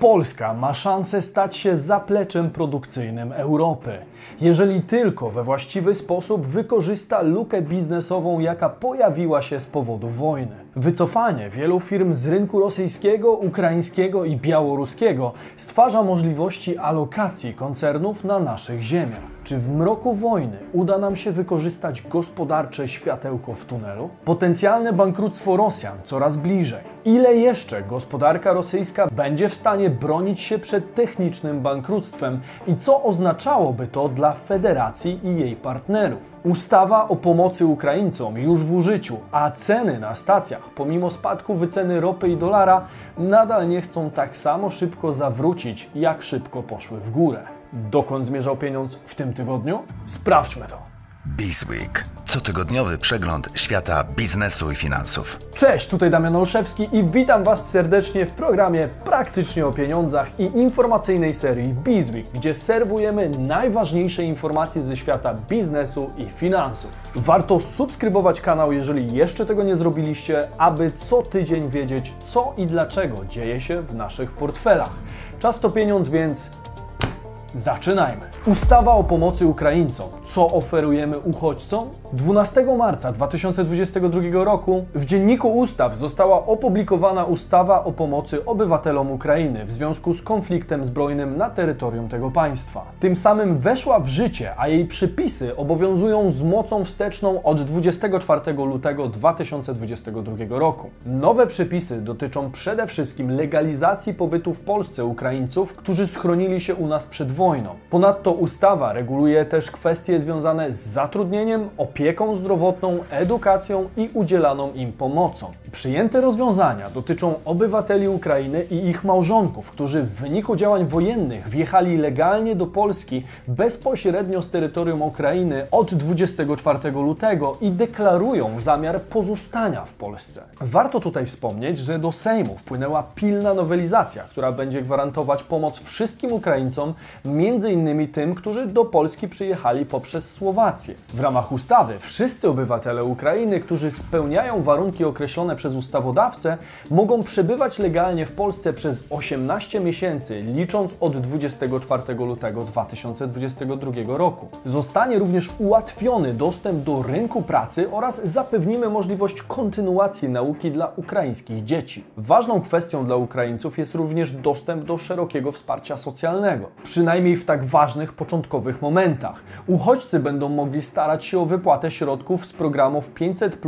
Polska ma szansę stać się zapleczem produkcyjnym Europy, jeżeli tylko we właściwy sposób wykorzysta lukę biznesową, jaka pojawiła się z powodu wojny. Wycofanie wielu firm z rynku rosyjskiego, ukraińskiego i białoruskiego stwarza możliwości alokacji koncernów na naszych ziemiach. Czy w mroku wojny uda nam się wykorzystać gospodarcze światełko w tunelu? Potencjalne bankructwo Rosjan coraz bliżej. Ile jeszcze gospodarka rosyjska będzie w stanie bronić się przed technicznym bankructwem i co oznaczałoby to dla federacji i jej partnerów? Ustawa o pomocy Ukraińcom już w użyciu, a ceny na stacjach, pomimo spadku wyceny ropy i dolara, nadal nie chcą tak samo szybko zawrócić, jak szybko poszły w górę. Dokąd zmierzał pieniądz w tym tygodniu? Sprawdźmy to. Bizweek. Cotygodniowy przegląd świata biznesu i finansów. Cześć, tutaj Damian Olszewski i witam Was serdecznie w programie Praktycznie o pieniądzach i informacyjnej serii Bizweek, gdzie serwujemy najważniejsze informacje ze świata biznesu i finansów. Warto subskrybować kanał, jeżeli jeszcze tego nie zrobiliście, aby co tydzień wiedzieć, co i dlaczego dzieje się w naszych portfelach. Czas to pieniądz, więc Zaczynajmy. Ustawa o pomocy Ukraińcom. Co oferujemy uchodźcom? 12 marca 2022 roku w Dzienniku Ustaw została opublikowana ustawa o pomocy obywatelom Ukrainy w związku z konfliktem zbrojnym na terytorium tego państwa. Tym samym weszła w życie, a jej przepisy obowiązują z mocą wsteczną od 24 lutego 2022 roku. Nowe przepisy dotyczą przede wszystkim legalizacji pobytu w Polsce Ukraińców, którzy schronili się u nas przed wojną. Ponadto ustawa reguluje też kwestie związane z zatrudnieniem, opieką zdrowotną, edukacją i udzielaną im pomocą. Przyjęte rozwiązania dotyczą obywateli Ukrainy i ich małżonków, którzy w wyniku działań wojennych wjechali legalnie do Polski bezpośrednio z terytorium Ukrainy od 24 lutego i deklarują zamiar pozostania w Polsce. Warto tutaj wspomnieć, że do Sejmu wpłynęła pilna nowelizacja, która będzie gwarantować pomoc wszystkim Ukraińcom, innymi tym, którzy do Polski przyjechali poprzez Słowację. W ramach ustawy wszyscy obywatele Ukrainy, którzy spełniają warunki określone przez ustawodawcę, mogą przebywać legalnie w Polsce przez 18 miesięcy, licząc od 24 lutego 2022 roku. Zostanie również ułatwiony dostęp do rynku pracy oraz zapewnimy możliwość kontynuacji nauki dla ukraińskich dzieci. Ważną kwestią dla Ukraińców jest również dostęp do szerokiego wsparcia socjalnego, przynajmniej w tak ważnych początkowych momentach. Uchodźcy będą mogli starać się o wypłatę środków z programów 500,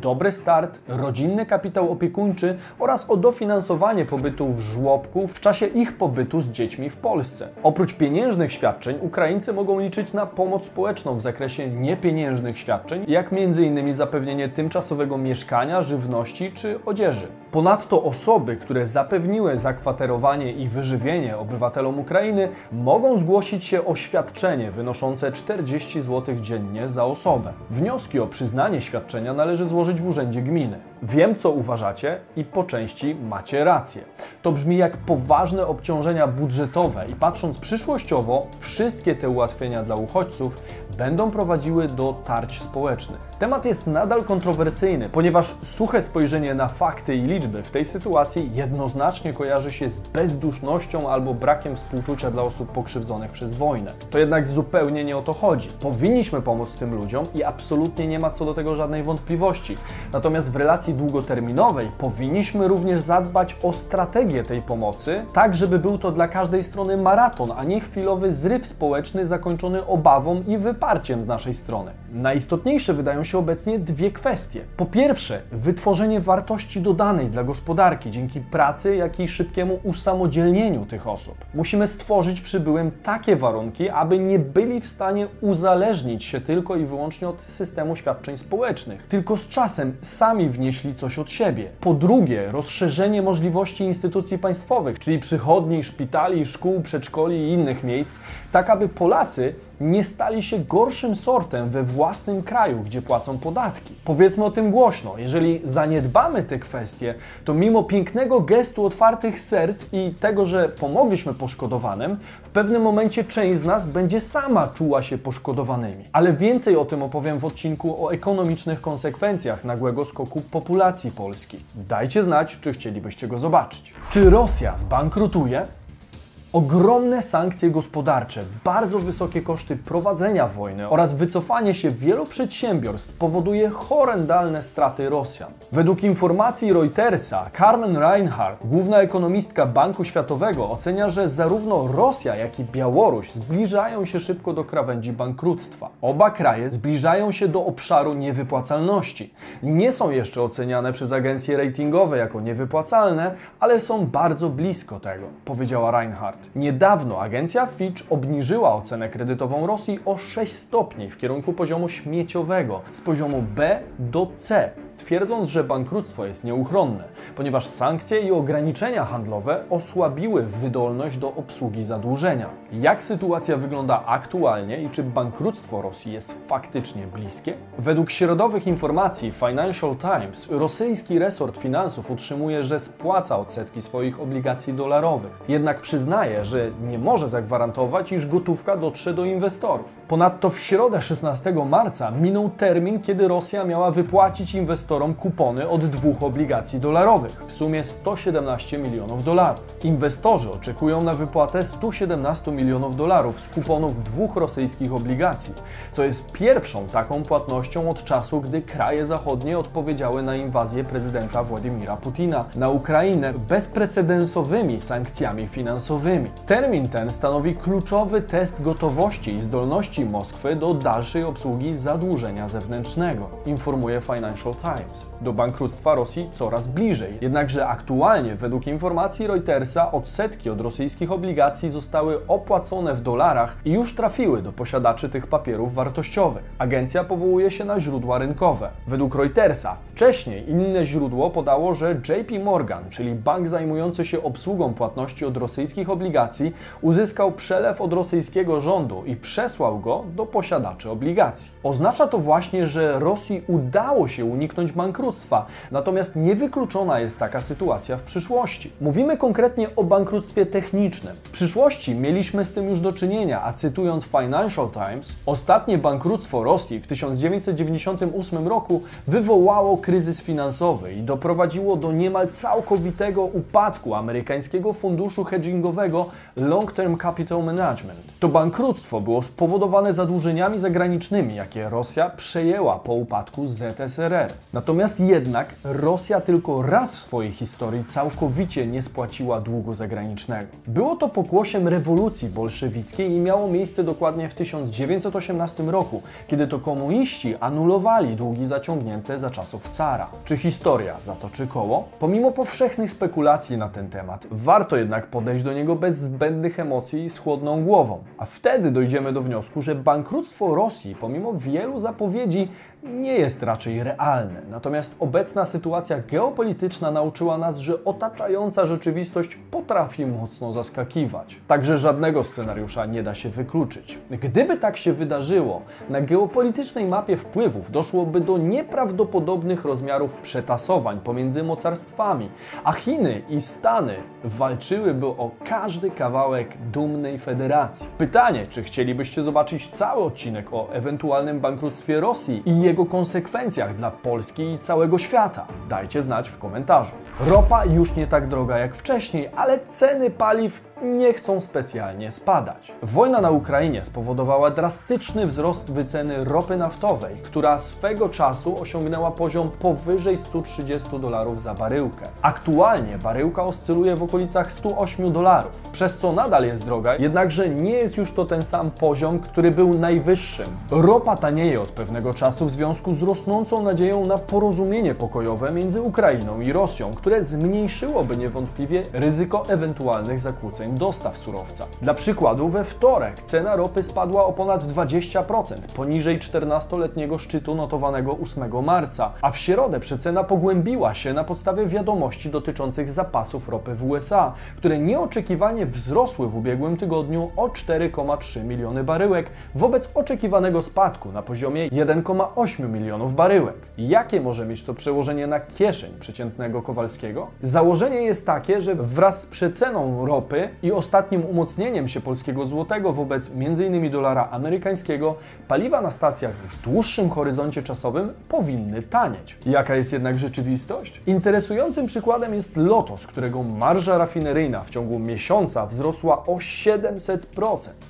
Dobry Start, Rodzinny Kapitał Opiekuńczy oraz o dofinansowanie pobytu w żłobku w czasie ich pobytu z dziećmi w Polsce. Oprócz pieniężnych świadczeń, Ukraińcy mogą liczyć na pomoc społeczną w zakresie niepieniężnych świadczeń, jak m.in. zapewnienie tymczasowego mieszkania, żywności czy odzieży. Ponadto osoby, które zapewniły zakwaterowanie i wyżywienie obywatelom Ukrainy, mogą zgłosić się o świadczenie wynoszące 40 zł dziennie za osobę. Wnioski o przyznanie świadczenia należy złożyć w urzędzie gminy. Wiem, co uważacie i po części macie rację. To brzmi jak poważne obciążenia budżetowe i patrząc przyszłościowo, wszystkie te ułatwienia dla uchodźców będą prowadziły do tarć społecznych. Temat jest nadal kontrowersyjny, ponieważ suche spojrzenie na fakty i liczby w tej sytuacji jednoznacznie kojarzy się z bezdusznością albo brakiem współczucia dla osób pokrzywdzonych przez wojnę. To jednak zupełnie nie o to chodzi. Powinniśmy pomóc tym ludziom i absolutnie nie ma co do tego żadnej wątpliwości. Natomiast w relacji długoterminowej powinniśmy również zadbać o strategię tej pomocy, tak żeby był to dla każdej strony maraton, a nie chwilowy zryw społeczny zakończony obawą i wyparciem z naszej strony. Najistotniejsze wydają się obecnie dwie kwestie. Po pierwsze, wytworzenie wartości dodanej dla gospodarki dzięki pracy, jak i szybkiemu usamodzielnieniu tych osób. Musimy stworzyć przybyłym takie warunki, aby nie byli w stanie uzależnić się tylko i wyłącznie od systemu świadczeń społecznych, tylko z czasem sami wnieśli coś od siebie. Po drugie, rozszerzenie możliwości instytucji państwowych, czyli przychodni, szpitali, szkół, przedszkoli i innych miejsc, tak aby Polacy nie stali się gorszym sortem we własnym kraju, gdzie płacą podatki. Powiedzmy o tym głośno. Jeżeli zaniedbamy te kwestie, to mimo pięknego gestu otwartych serc i tego, że pomogliśmy poszkodowanym, w pewnym momencie część z nas będzie sama czuła się poszkodowanymi. Ale więcej o tym opowiem w odcinku o ekonomicznych konsekwencjach nagłego skoku populacji Polski. Dajcie znać, czy chcielibyście go zobaczyć. Czy Rosja zbankrutuje? Ogromne sankcje gospodarcze, bardzo wysokie koszty prowadzenia wojny oraz wycofanie się wielu przedsiębiorstw powoduje horrendalne straty Rosjan. Według informacji Reutersa, Carmen Reinhardt, główna ekonomistka Banku Światowego, ocenia, że zarówno Rosja, jak i Białoruś zbliżają się szybko do krawędzi bankructwa. Oba kraje zbliżają się do obszaru niewypłacalności. Nie są jeszcze oceniane przez agencje ratingowe jako niewypłacalne, ale są bardzo blisko tego, powiedziała Reinhardt. Niedawno agencja Fitch obniżyła ocenę kredytową Rosji o 6 stopni w kierunku poziomu śmieciowego z poziomu B do C twierdząc, że bankructwo jest nieuchronne, ponieważ sankcje i ograniczenia handlowe osłabiły wydolność do obsługi zadłużenia. Jak sytuacja wygląda aktualnie i czy bankructwo Rosji jest faktycznie bliskie? Według środowych informacji Financial Times, rosyjski resort finansów utrzymuje, że spłaca odsetki swoich obligacji dolarowych. Jednak przyznaje, że nie może zagwarantować, iż gotówka dotrze do inwestorów. Ponadto w środę 16 marca minął termin, kiedy Rosja miała wypłacić inwestorom inwestorom kupony od dwóch obligacji dolarowych w sumie 117 milionów dolarów. Inwestorzy oczekują na wypłatę 117 milionów dolarów z kuponów dwóch rosyjskich obligacji, co jest pierwszą taką płatnością od czasu, gdy kraje zachodnie odpowiedziały na inwazję prezydenta Władimira Putina na Ukrainę bezprecedensowymi sankcjami finansowymi. Termin ten stanowi kluczowy test gotowości i zdolności Moskwy do dalszej obsługi zadłużenia zewnętrznego, informuje Financial Times. Times. Do bankructwa Rosji coraz bliżej. Jednakże aktualnie, według informacji Reutersa, odsetki od rosyjskich obligacji zostały opłacone w dolarach i już trafiły do posiadaczy tych papierów wartościowych. Agencja powołuje się na źródła rynkowe. Według Reutersa wcześniej inne źródło podało, że JP Morgan, czyli bank zajmujący się obsługą płatności od rosyjskich obligacji, uzyskał przelew od rosyjskiego rządu i przesłał go do posiadaczy obligacji. Oznacza to właśnie, że Rosji udało się uniknąć bankructwa. Natomiast niewykluczona jest taka sytuacja w przyszłości. Mówimy konkretnie o bankructwie technicznym. W przyszłości mieliśmy z tym już do czynienia, a cytując Financial Times, ostatnie bankructwo Rosji w 1998 roku wywołało kryzys finansowy i doprowadziło do niemal całkowitego upadku amerykańskiego funduszu hedgingowego Long Term Capital Management. To bankructwo było spowodowane zadłużeniami zagranicznymi, jakie Rosja przejęła po upadku ZSRR. Natomiast jednak Rosja tylko raz w swojej historii całkowicie nie spłaciła długu zagranicznego. Było to pokłosiem rewolucji bolszewickiej i miało miejsce dokładnie w 1918 roku, kiedy to komuniści anulowali długi zaciągnięte za czasów cara. Czy historia zatoczy koło? Pomimo powszechnych spekulacji na ten temat, warto jednak podejść do niego bez zbędnych emocji i z chłodną głową. A wtedy dojdziemy do wniosku, że bankructwo Rosji, pomimo wielu zapowiedzi, nie jest raczej realne. Natomiast obecna sytuacja geopolityczna nauczyła nas, że otaczająca rzeczywistość potrafi mocno zaskakiwać. Także żadnego scenariusza nie da się wykluczyć. Gdyby tak się wydarzyło, na geopolitycznej mapie wpływów doszłoby do nieprawdopodobnych rozmiarów przetasowań pomiędzy mocarstwami, a Chiny i Stany walczyłyby o każdy kawałek dumnej federacji. Pytanie, czy chcielibyście zobaczyć cały odcinek o ewentualnym bankructwie Rosji i jego konsekwencjach dla Polski i całego świata? Dajcie znać w komentarzu. Ropa już nie tak droga jak wcześniej, ale ceny paliw nie chcą specjalnie spadać. Wojna na Ukrainie spowodowała drastyczny wzrost wyceny ropy naftowej, która swego czasu osiągnęła poziom powyżej 130 dolarów za baryłkę. Aktualnie baryłka oscyluje w okolicach 108 dolarów, przez co nadal jest droga, jednakże nie jest już to ten sam poziom, który był najwyższym. Ropa tanieje od pewnego czasu w związku z rosnącą nadzieją na porozumienie pokojowe między Ukrainą i Rosją, które zmniejszyłoby niewątpliwie ryzyko ewentualnych zakłóceń dostaw surowca. Dla przykładu, we wtorek cena ropy spadła o ponad 20%, poniżej 14-letniego szczytu notowanego 8 marca, a w środę przecena pogłębiła się na podstawie wiadomości dotyczących zapasów ropy w USA, które nieoczekiwanie wzrosły w ubiegłym tygodniu o 4,3 miliony baryłek wobec oczekiwanego spadku na poziomie 1,8 milionów baryłek. Jakie może mieć to przełożenie na kieszeń przeciętnego Kowalskiego? Założenie jest takie, że wraz z przeceną ropy i ostatnim umocnieniem się polskiego złotego wobec m.in. dolara amerykańskiego, paliwa na stacjach w dłuższym horyzoncie czasowym powinny tanieć. Jaka jest jednak rzeczywistość? Interesującym przykładem jest Lotos, którego marża rafineryjna w ciągu miesiąca wzrosła o 700%.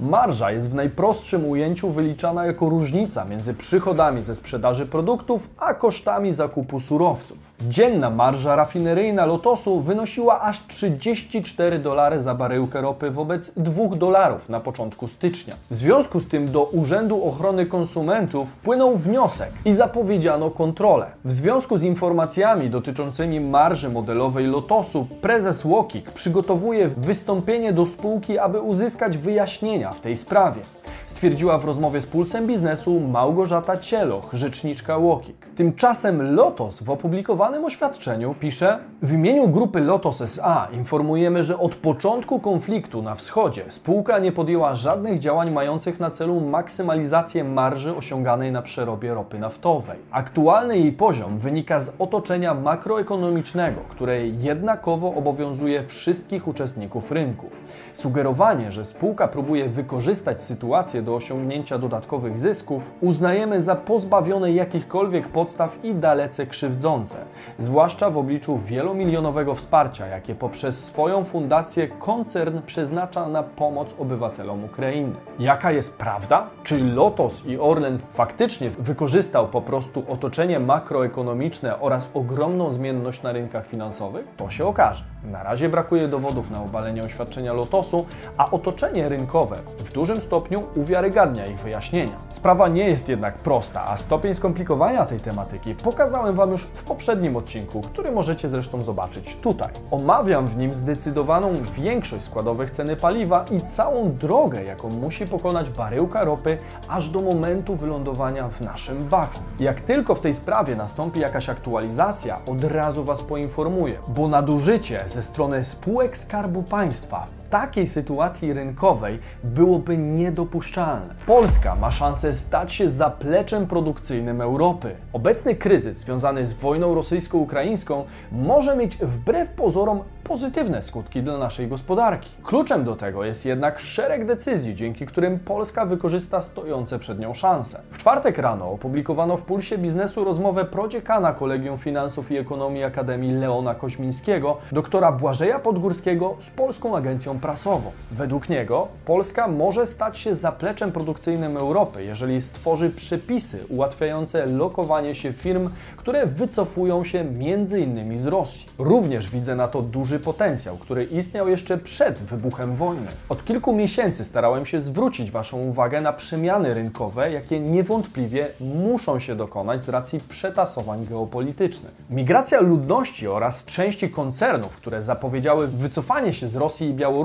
Marża jest w najprostszym ujęciu wyliczana jako różnica między przychodami ze sprzedaży produktów a kosztami zakupu surowców. Dzienna marża rafineryjna Lotosu wynosiła aż 34 dolary za baryłkę ropy wobec 2 dolarów na początku stycznia. W związku z tym do Urzędu Ochrony Konsumentów wpłynął wniosek i zapowiedziano kontrolę. W związku z informacjami dotyczącymi marży modelowej Lotosu, prezes Łokik przygotowuje wystąpienie do spółki, aby uzyskać wyjaśnienia w tej sprawie stwierdziła w rozmowie z Pulsem Biznesu Małgorzata Cieloch, rzeczniczka Łokik. Tymczasem Lotos w opublikowanym oświadczeniu pisze: W imieniu grupy Lotos SA informujemy, że od początku konfliktu na wschodzie spółka nie podjęła żadnych działań mających na celu maksymalizację marży osiąganej na przerobie ropy naftowej. Aktualny jej poziom wynika z otoczenia makroekonomicznego, które jednakowo obowiązuje wszystkich uczestników rynku. Sugerowanie, że spółka próbuje wykorzystać sytuację do osiągnięcia dodatkowych zysków, uznajemy za pozbawione jakichkolwiek podstaw i dalece krzywdzące, zwłaszcza w obliczu wielomilionowego wsparcia, jakie poprzez swoją fundację koncern przeznacza na pomoc obywatelom Ukrainy. Jaka jest prawda? Czy Lotos i Orlen faktycznie wykorzystał po prostu otoczenie makroekonomiczne oraz ogromną zmienność na rynkach finansowych? To się okaże. Na razie brakuje dowodów na obalenie oświadczenia Lotosu, a otoczenie rynkowe w dużym stopniu uwiarygadnia ich wyjaśnienia. Sprawa nie jest jednak prosta, a stopień skomplikowania tej tematyki pokazałem Wam już w poprzednim odcinku, który możecie zresztą zobaczyć tutaj. Omawiam w nim zdecydowaną większość składowych ceny paliwa i całą drogę, jaką musi pokonać baryłka ropy aż do momentu wylądowania w naszym baku. Jak tylko w tej sprawie nastąpi jakaś aktualizacja, od razu Was poinformuję, bo nadużycie ze strony spółek Skarbu Państwa takiej sytuacji rynkowej byłoby niedopuszczalne. Polska ma szansę stać się zapleczem produkcyjnym Europy. Obecny kryzys związany z wojną rosyjsko-ukraińską może mieć wbrew pozorom pozytywne skutki dla naszej gospodarki. Kluczem do tego jest jednak szereg decyzji, dzięki którym Polska wykorzysta stojące przed nią szanse. W czwartek rano opublikowano w Pulsie Biznesu rozmowę prodziekana Kolegium Finansów i Ekonomii Akademii Leona Koźmińskiego, doktora Błażeja Podgórskiego z Polską Agencją Prasową. Według niego Polska może stać się zapleczem produkcyjnym Europy, jeżeli stworzy przepisy ułatwiające lokowanie się firm, które wycofują się m.in. z Rosji. Również widzę na to duży potencjał, który istniał jeszcze przed wybuchem wojny. Od kilku miesięcy starałem się zwrócić Waszą uwagę na przemiany rynkowe, jakie niewątpliwie muszą się dokonać z racji przetasowań geopolitycznych. Migracja ludności oraz części koncernów, które zapowiedziały wycofanie się z Rosji i Białorusi,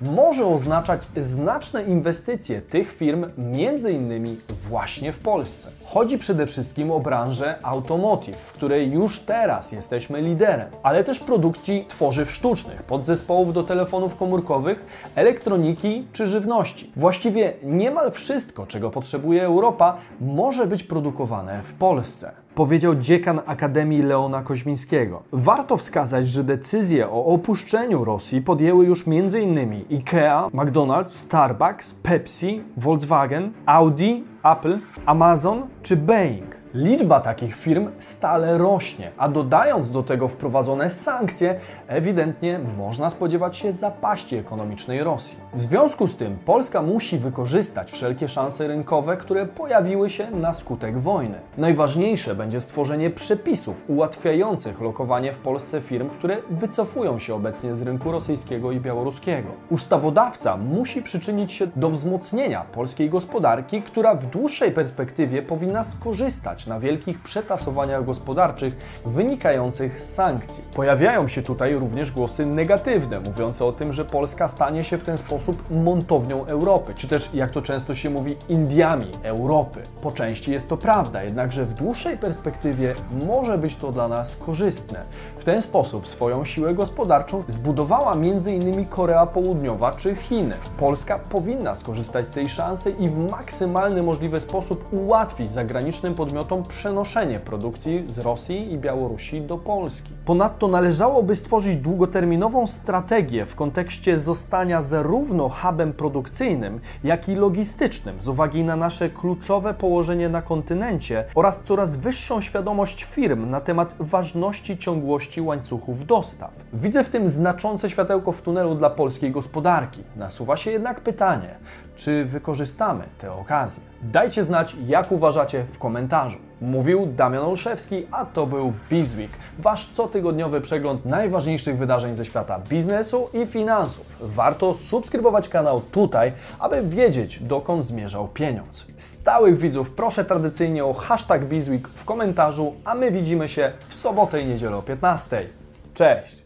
może oznaczać znaczne inwestycje tych firm, między innymi właśnie w Polsce. Chodzi przede wszystkim o branżę automotive, w której już teraz jesteśmy liderem, ale też produkcji tworzyw sztucznych, podzespołów do telefonów komórkowych, elektroniki czy żywności. Właściwie niemal wszystko, czego potrzebuje Europa, może być produkowane w Polsce powiedział dziekan Akademii Leona Koźmińskiego. Warto wskazać, że decyzję o opuszczeniu Rosji podjęły już m.in. IKEA, McDonald's, Starbucks, Pepsi, Volkswagen, Audi, Apple, Amazon czy Boeing. Liczba takich firm stale rośnie, a dodając do tego wprowadzone sankcje, ewidentnie można spodziewać się zapaści ekonomicznej Rosji. W związku z tym Polska musi wykorzystać wszelkie szanse rynkowe, które pojawiły się na skutek wojny. Najważniejsze będzie stworzenie przepisów ułatwiających lokowanie w Polsce firm, które wycofują się obecnie z rynku rosyjskiego i białoruskiego. Ustawodawca musi przyczynić się do wzmocnienia polskiej gospodarki, która w dłuższej perspektywie powinna skorzystać na wielkich przetasowaniach gospodarczych wynikających z sankcji. Pojawiają się tutaj również głosy negatywne, mówiące o tym, że Polska stanie się w ten sposób montownią Europy, czy też, jak to często się mówi, Indiami Europy. Po części jest to prawda, jednakże w dłuższej perspektywie może być to dla nas korzystne. W ten sposób swoją siłę gospodarczą zbudowała m.in. Korea Południowa czy Chiny. Polska powinna skorzystać z tej szansy i w maksymalny możliwy sposób ułatwić zagranicznym podmiotom przenoszenie produkcji z Rosji i Białorusi do Polski. Ponadto należałoby stworzyć długoterminową strategię w kontekście zostania zarówno hubem produkcyjnym, jak i logistycznym z uwagi na nasze kluczowe położenie na kontynencie oraz coraz wyższą świadomość firm na temat ważności ciągłości łańcuchów dostaw. Widzę w tym znaczące światełko w tunelu dla polskiej gospodarki. Nasuwa się jednak pytanie, czy wykorzystamy tę okazję? Dajcie znać, jak uważacie w komentarzu. Mówił Damian Olszewski, a to był Bizweek, wasz cotygodniowy przegląd najważniejszych wydarzeń ze świata biznesu i finansów. Warto subskrybować kanał tutaj, aby wiedzieć, dokąd zmierzał pieniądz. Stałych widzów proszę tradycyjnie o hashtag Bizweek w komentarzu, a my widzimy się w sobotę i niedzielę o 15. Cześć!